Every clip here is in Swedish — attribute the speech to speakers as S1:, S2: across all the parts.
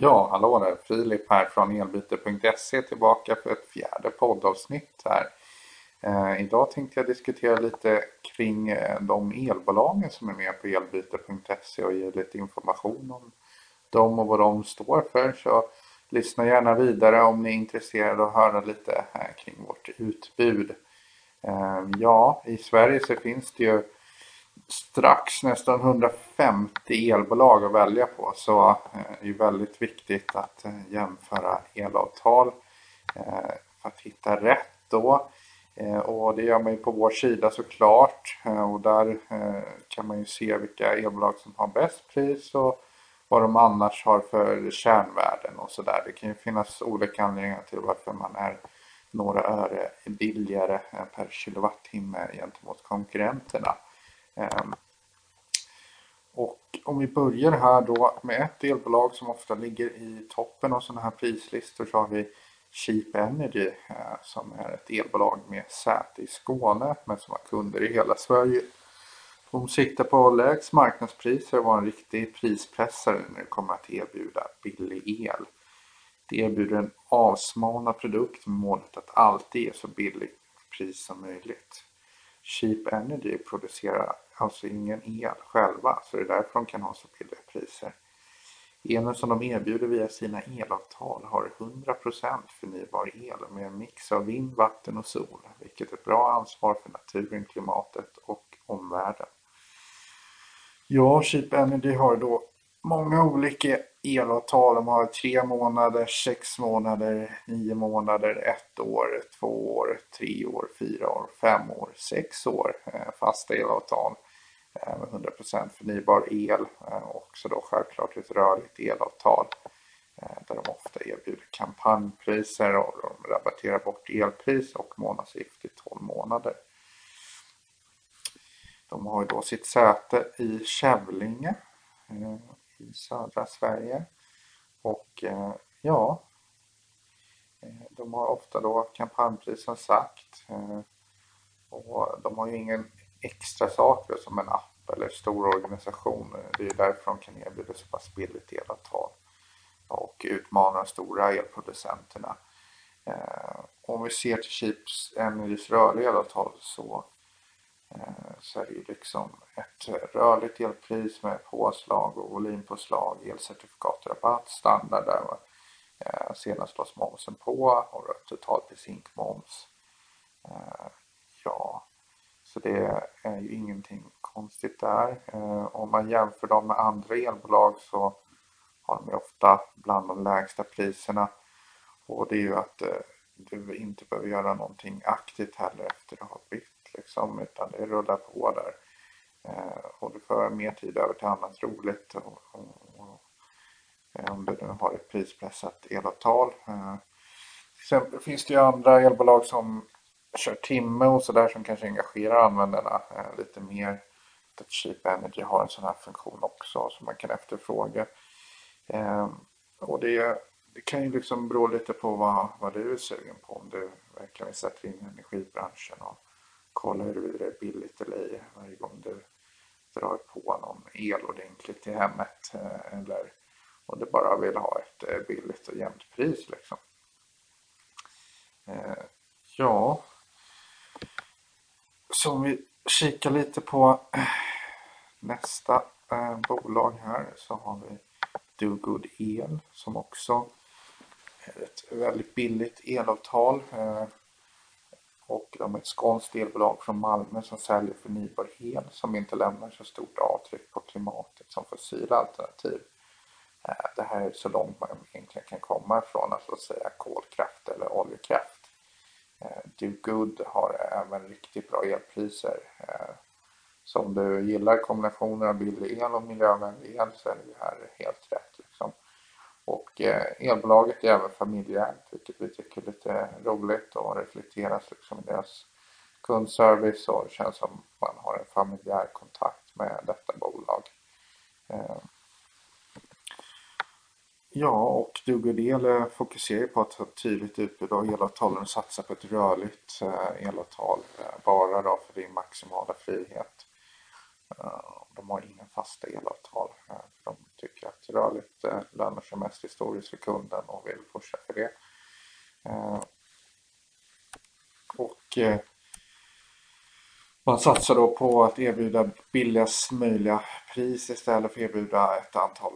S1: Ja, hallå där! Filip här från elbyte.se tillbaka för ett fjärde poddavsnitt här. Eh, idag tänkte jag diskutera lite kring eh, de elbolagen som är med på elbyte.se och ge lite information om dem och vad de står för. Så lyssna gärna vidare om ni är intresserade av att höra lite här kring vårt utbud. Eh, ja, i Sverige så finns det ju strax nästan 150 elbolag att välja på så eh, det är väldigt viktigt att eh, jämföra elavtal eh, för att hitta rätt då. Och det gör man ju på vår sida såklart och där kan man ju se vilka elbolag som har bäst pris och vad de annars har för kärnvärden och sådär. Det kan ju finnas olika anledningar till varför man är några öre billigare per kilowattimme gentemot konkurrenterna. Ehm, och om vi börjar här då med ett elbolag som ofta ligger i toppen av sådana här prislistor så har vi Cheap Energy eh, som är ett elbolag med säte i Skåne men som har kunder i hela Sverige. De siktar på lägst marknadspriser och vara en riktig prispressare när det kommer att erbjuda billig el. Det erbjuder en avsmalnad produkt med målet att alltid ge så billigt pris som möjligt. Cheap Energy producerar alltså ingen el själva så det är därför de kan ha så billiga priser. Elen som de erbjuder via sina elavtal har 100% förnybar el med en mix av vind, vatten och sol vilket är ett bra ansvar för naturen, klimatet och omvärlden. Ja, Cheap Energy har då många olika elavtal. De har tre månader, sex månader, nio månader, ett år, två år, tre år, fyra år, fem år, sex år eh, fasta elavtal eh, med 100% förnybar el eh, och också då självklart ett rörligt elavtal där de ofta erbjuder kampanjpriser och de rabatterar bort elpris och månadsgift i 12 månader. De har ju då sitt säte i Kävlinge södra Sverige. Och eh, ja, eh, de har ofta då kampanjpris som sagt. Eh, och de har ju ingen extra saker som en app eller stor organisation. Det är därför de kan erbjuda så pass billigt elavtal och utmana de stora elproducenterna. Om vi ser till Chips Energys rörliga elavtal så Eh, så är det ju liksom ett rörligt elpris med påslag och volympåslag, elcertifikat, rabatt, standard där eh, senast lades momsen på och totalpris i Eh, ja, så det är ju ingenting konstigt där. Eh, om man jämför dem med andra elbolag så har de ju ofta bland de lägsta priserna och det är ju att du inte behöver göra någonting aktivt heller efter att ha bytt liksom, utan det rullar på där. Eh, och du får mer tid över till annat roligt. Och, och, och, om du nu har ett prispressat elavtal. Eh, till exempel finns det ju andra elbolag som kör timme och sådär som kanske engagerar användarna eh, lite mer. Att Cheap Energy har en sån här funktion också som man kan efterfråga. Eh, och det, det kan ju liksom bero lite på vad, vad du är sugen på. Om du verkligen vill sätta in energibranschen och kolla huruvida det är billigt eller ej varje gång du drar på någon el ordentligt i hemmet eh, eller om du bara vill ha ett eh, billigt och jämnt pris liksom. Eh, ja, så om vi kikar lite på nästa bolag här så har vi Do Good El som också är ett väldigt billigt elavtal och de är ett skånskt elbolag från Malmö som säljer förnybar el som inte lämnar så stort avtryck på klimatet som fossila alternativ. Eh, det här är så långt man egentligen kan komma ifrån att så att säga kolkraft eller oljekraft. Eh, Do Good har även riktigt bra elpriser. Eh, så om du gillar kombinationen av billig el och miljövänlig el så är det här helt rätt. Och eh, elbolaget är även familjeägt vilket vi tycker är lite roligt och reflekteras liksom i deras kundservice och det känns som man har en familjär kontakt med detta bolag. Eh. Ja, och Dugodel eh, fokuserar på att ha ett tydligt utbud av elavtal och satsa på ett rörligt elavtal bara då för din maximala frihet. Eh, de har inga fasta elavtal. Eh, de tycker att rörligt eh, lönar sig mest historiskt för kunden och vill pusha för det. Och man satsar då på att erbjuda billigast möjliga pris istället för att erbjuda ett antal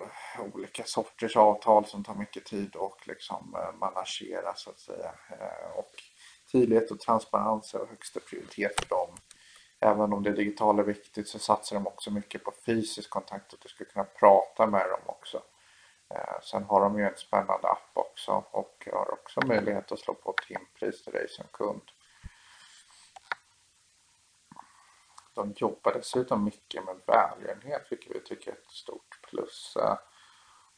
S1: olika sorters avtal som tar mycket tid och liksom managera så att säga. Och tydlighet och transparens är högsta prioritet för dem. Även om det digitala är viktigt så satsar de också mycket på fysisk kontakt, att du ska kunna prata med dem också. Eh, sen har de ju en spännande app också och har också möjlighet att slå på timpris till dig som kund. De jobbar dessutom mycket med välgörenhet vilket vi tycker är ett stort plus. Eh,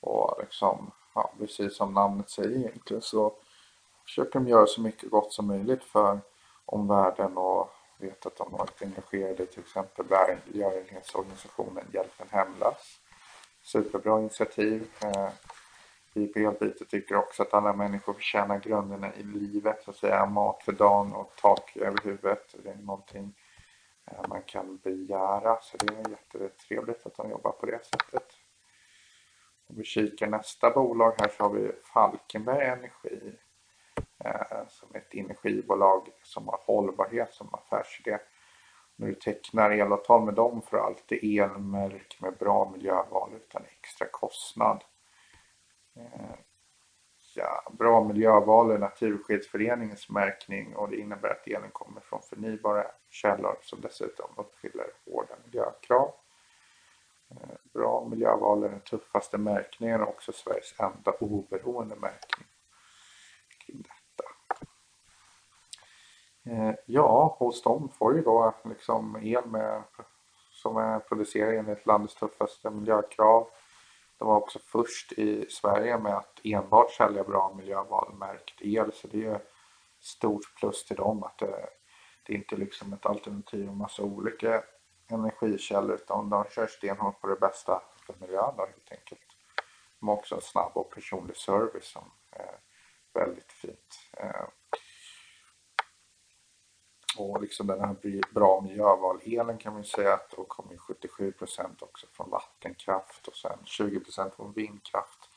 S1: och liksom, ja, precis som namnet säger egentligen så försöker de göra så mycket gott som möjligt för omvärlden och vet att de har varit engagerade i till exempel välgörenhetsorganisationen Hjälpen Hemlös. Superbra initiativ. Eh, vi på Elbyte tycker också att alla människor förtjänar grunderna i livet, så att säga mat för dagen och tak över huvudet. Det är någonting eh, man kan begära, så det är jättetrevligt att de jobbar på det sättet. Om vi kikar nästa bolag här så har vi Falkenberg Energi Eh, som ett energibolag som har hållbarhet som affärsidé. När du tecknar elavtal med dem får du alltid elmärk med bra miljöval utan extra kostnad. Eh, ja, bra miljöval är Naturskyddsföreningens märkning och det innebär att elen kommer från förnybara källor som dessutom uppfyller hårda miljökrav. Eh, bra miljöval är den tuffaste märkningen och också Sveriges enda oberoende märkning. Eh, ja, hos dem får ju då liksom el med, som är producerad enligt landets tuffaste miljökrav. De var också först i Sverige med att enbart sälja bra miljövalmärkt el så det är ju stort plus till dem att det, det är inte liksom ett alternativ med massa olika energikällor utan de kör stenhårt på det bästa för miljön då, helt enkelt. De har också en snabb och personlig service som är väldigt fint. Eh, och liksom den här bra miljöval-elen kan man säga att då kommer 77 procent också från vattenkraft och sen 20 procent från vindkraft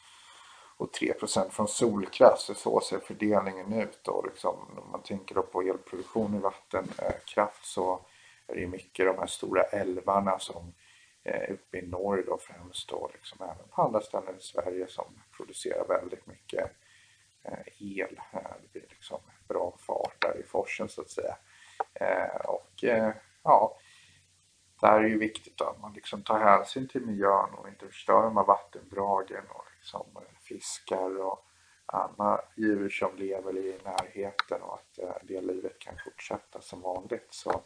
S1: och 3 procent från solkraft. Så, så ser fördelningen ut. Och liksom, om man tänker då på elproduktion i vattenkraft så är det mycket de här stora älvarna som eh, uppe i norr då främst och liksom även på andra ställen i Sverige som producerar väldigt mycket eh, el. Det blir liksom bra fart där i forsen så att säga. Eh, och eh, ja, där är det ju viktigt att man liksom tar hänsyn till miljön och inte förstör de här vattendragen och liksom eh, fiskar och andra djur som lever i närheten och att eh, det livet kan fortsätta som vanligt. Så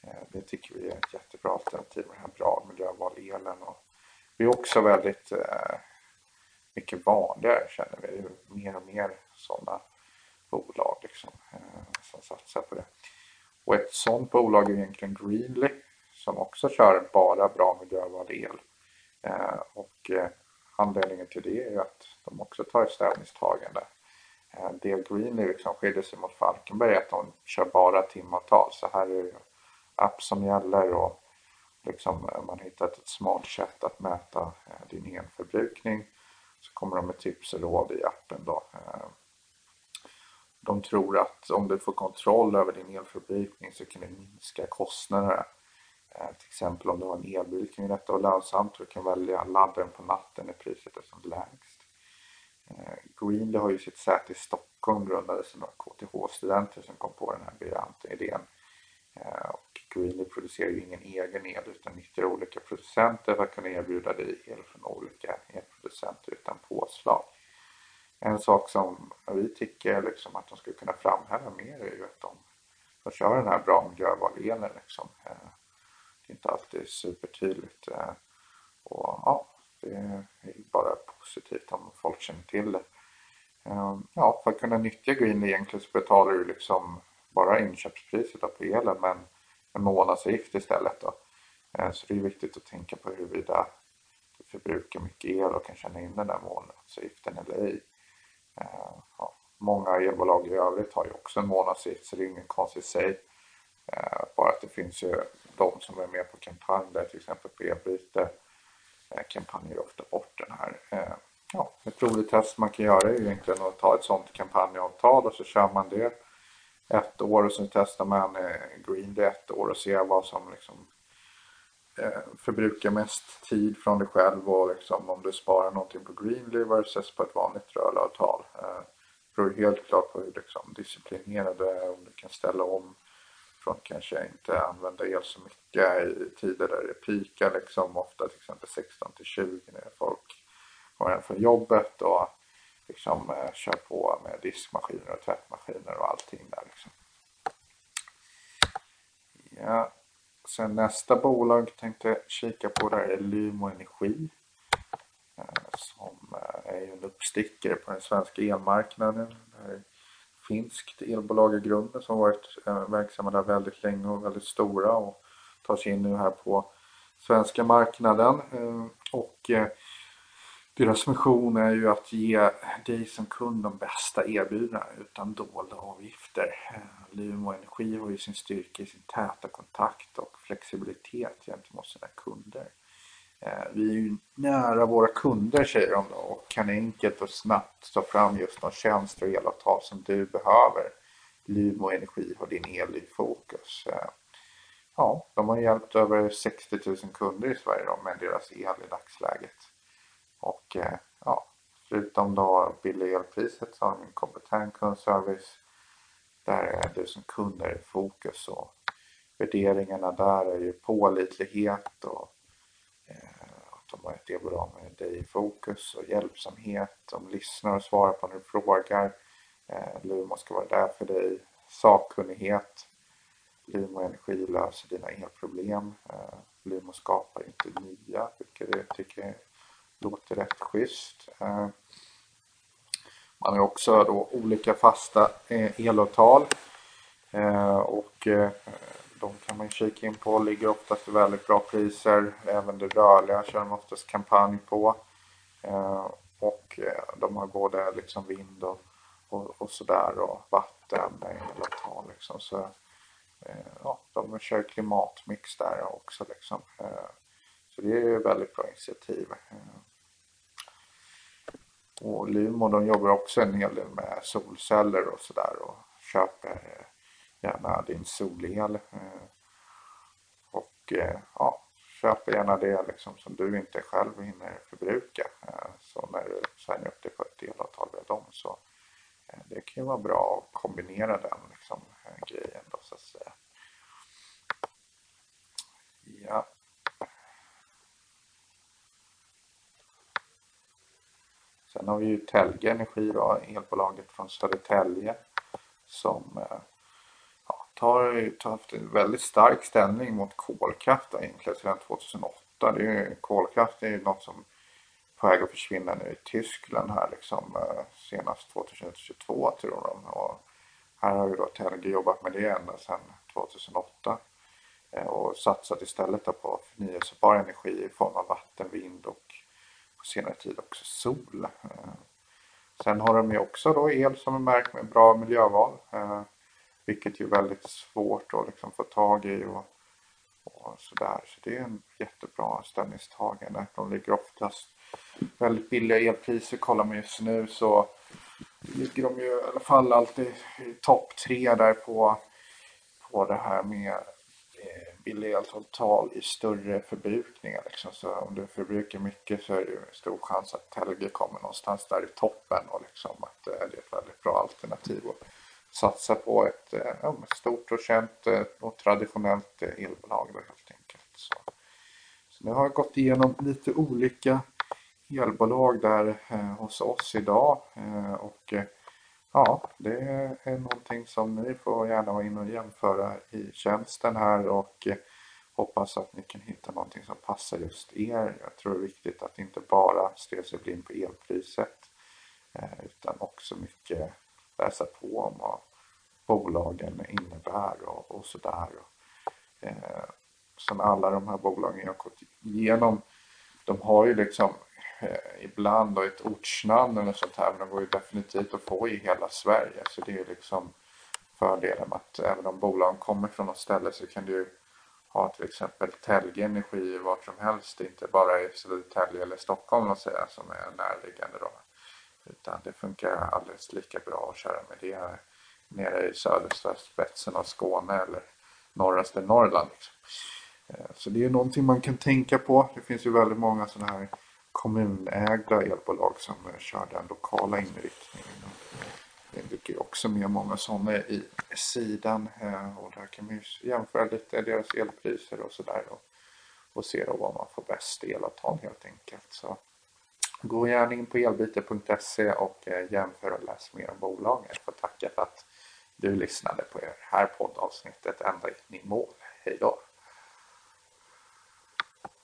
S1: eh, det tycker vi är ett jättebra alternativ med den här bra miljöval-elen. Och vi är också väldigt eh, mycket vanligare känner vi. Mer och mer sådana bolag liksom, som satsar på det. Och ett sådant bolag är egentligen Greenly som också kör bara bra miljövänlig el. Eh, och eh, anledningen till det är att de också tar ett ställningstagande. Eh, det Greenly liksom skiljer sig mot Falkenberg är att de kör bara timavtal. Så här är det app som gäller och liksom eh, man har hittat ett smart sätt att mäta eh, din elförbrukning. Så kommer de med tips och råd i appen då eh, de tror att om du får kontroll över din elförbrukning så kan du minska kostnaderna. Eh, till exempel om du har en elbil kan detta vara lönsamt. Du kan välja laddaren på natten när priset är som lägst. Eh, Greenly har ju sitt säte i Stockholm grundades av några KTH-studenter som kom på den här briljanta idén. Eh, och Greenly producerar ju ingen egen el utan nyttjar olika producenter för att kunna erbjuda dig el från olika elproducenter utan påslag. En sak som vi tycker liksom att de skulle kunna framhäva mer är ju att de, de kör den här bra miljövalelen. Liksom. Eh, det är inte alltid supertydligt. Eh, och ja, det är bara positivt om folk känner till det. Eh, ja, för att kunna nyttja Green egentligen så betalar du liksom bara inköpspriset på elen men en månadsavgift istället. Då. Så det är viktigt att tänka på huruvida du förbrukar mycket el och kan känna in den där månadsavgiften eller ej. Eh, ja, många elbolag i övrigt har ju också en månadsavgift så det är ingen konstigt i sig. Eh, bara att det finns ju de som är med på kampanj där till exempel på elbyte eh, kampanjer ofta bort den här ett roligt test man kan göra är ju egentligen att ta ett sånt kampanjavtal och så kör man det ett år och så testar man Green det ett år och ser vad som liksom Eh, förbrukar mest tid från dig själv och liksom om du sparar någonting på Greenly versus på ett vanligt rörlavtal. Eh, det beror helt klart på hur liksom, disciplinerad du är, om du kan ställa om från kanske inte använda el så mycket i tider där det pikar liksom ofta till exempel 16 till 20 när folk kommer hem från jobbet och liksom eh, kör på med diskmaskiner och tvättmaskiner och allting där liksom. Ja, sen nästa bolag tänkte jag kika på där är Lymo Energi eh, som eh, är en uppstickare på den svenska elmarknaden. Det är ett finskt elbolag i grunden som varit eh, verksamma där väldigt länge och väldigt stora och tar sig in nu här på svenska marknaden. Och deras mission är ju att ge dig som kund de bästa erbjudandena utan dolda avgifter. Eh, Lumo Energi har ju sin styrka i sin täta kontakt och flexibilitet gentemot sina kunder. Eh, vi är ju nära våra kunder säger de då och kan enkelt och snabbt ta fram just de tjänster och elavtal som du behöver. Lumo Energi har din el i fokus. Eh, ja, de har hjälpt över 60 000 kunder i Sverige då med deras el i dagsläget. Och eh, ja, förutom då billiga elpriset så har de en kompetent kundservice. Där är du som kund är i fokus och värderingarna där är ju pålitlighet och eh, att de har ett bra med dig i fokus och hjälpsamhet. De lyssnar och svarar på när du frågar. Eh, Lumo ska vara där för dig. Sakkunnighet. Lumo Energi löser dina elproblem. Lumo skapar inte nya, vilket jag tycker låter rätt schysst. Eh, man har också då olika fasta eh, elavtal eh, och de kan man kika in på. Ligger oftast i väldigt bra priser. Även det rörliga kör de oftast kampanj på. Och de har både liksom vind och, och, och sådär och vatten elavtal liksom. Så, ja, de kör klimatmix där också liksom. Så det är ju väldigt bra initiativ. Och Limo de jobbar också en hel del med solceller och sådär och köper eh, gärna din solel. Eh, och eh, ja, köper gärna det liksom som du inte själv hinner förbruka. Så när du signar upp dig på ett elavtal med dem så det kan ju vara bra att kombinera den liksom, grejen då så att säga. Ja. Sen har vi ju Telge Energi då, elbolaget från Södertälje som eh, ja, tar, tar haft en väldigt stark ställning mot kolkraft egentligen sedan 2008. Det är ju, kolkraft är ju något som är på väg att försvinna nu i Tyskland här liksom eh, senast 2022 tror de. Och här har ju då Telge jobbat med det ända sedan 2008 eh, och satsat istället på förnyelsebar energi i form av vatten, vind och på senare tid också sol. Eh, sen har de ju också då el som är märkt med bra miljöval. Eh, vilket är väldigt svårt att liksom få tag i och, och sådär. Så det är en jättebra ställningstagande. De ligger oftast väldigt billiga elpriser. Kollar man just nu så ligger de ju i alla fall alltid i topp tre där på, på det här med billiga eltotal i större förbrukningar. Liksom. Så om du förbrukar mycket så är det ju stor chans att Telge kommer någonstans där i toppen och liksom att eh, det är ett väldigt bra alternativ att satsa på ett eh, ja, stort och känt eh, och traditionellt elbolag då, helt enkelt. Så. så nu har jag gått igenom lite olika elbolag där eh, hos oss idag eh, och Ja, det är någonting som ni får gärna vara inne och jämföra i tjänsten här och eh, hoppas att ni kan hitta någonting som passar just er. Jag tror det är viktigt att inte bara stirra sig blind på elpriset eh, utan också mycket läsa på om vad bolagen innebär och, och sådär. Eh, som alla de här bolagen jag har gått igenom, de har ju liksom Eh, ibland då ett ortsnamn eller sånt här men de går ju definitivt att få i hela Sverige så det är liksom fördelen med att även om bolagen kommer från något ställe så kan du ha till exempel Telge Energi vart som helst, inte bara i Södertälje eller Stockholm att säga, som är närliggande då. Utan det funkar alldeles lika bra att köra med det här nere i södra spetsen av Skåne eller norraste Norrland. Liksom. Eh, så det är någonting man kan tänka på. Det finns ju väldigt många sådana här kommunägda elbolag som eh, kör den lokala inriktningen. Det dyker också med många sådana i sidan eh, och där kan man ju jämföra lite deras elpriser och sådär och, och se då var man får bäst elavtal helt enkelt. Så gå gärna in på elbyte.se och eh, jämför och läs mer om bolagen. Jag får tacka för att du lyssnade på det här poddavsnittet ända in i mål. Hej då!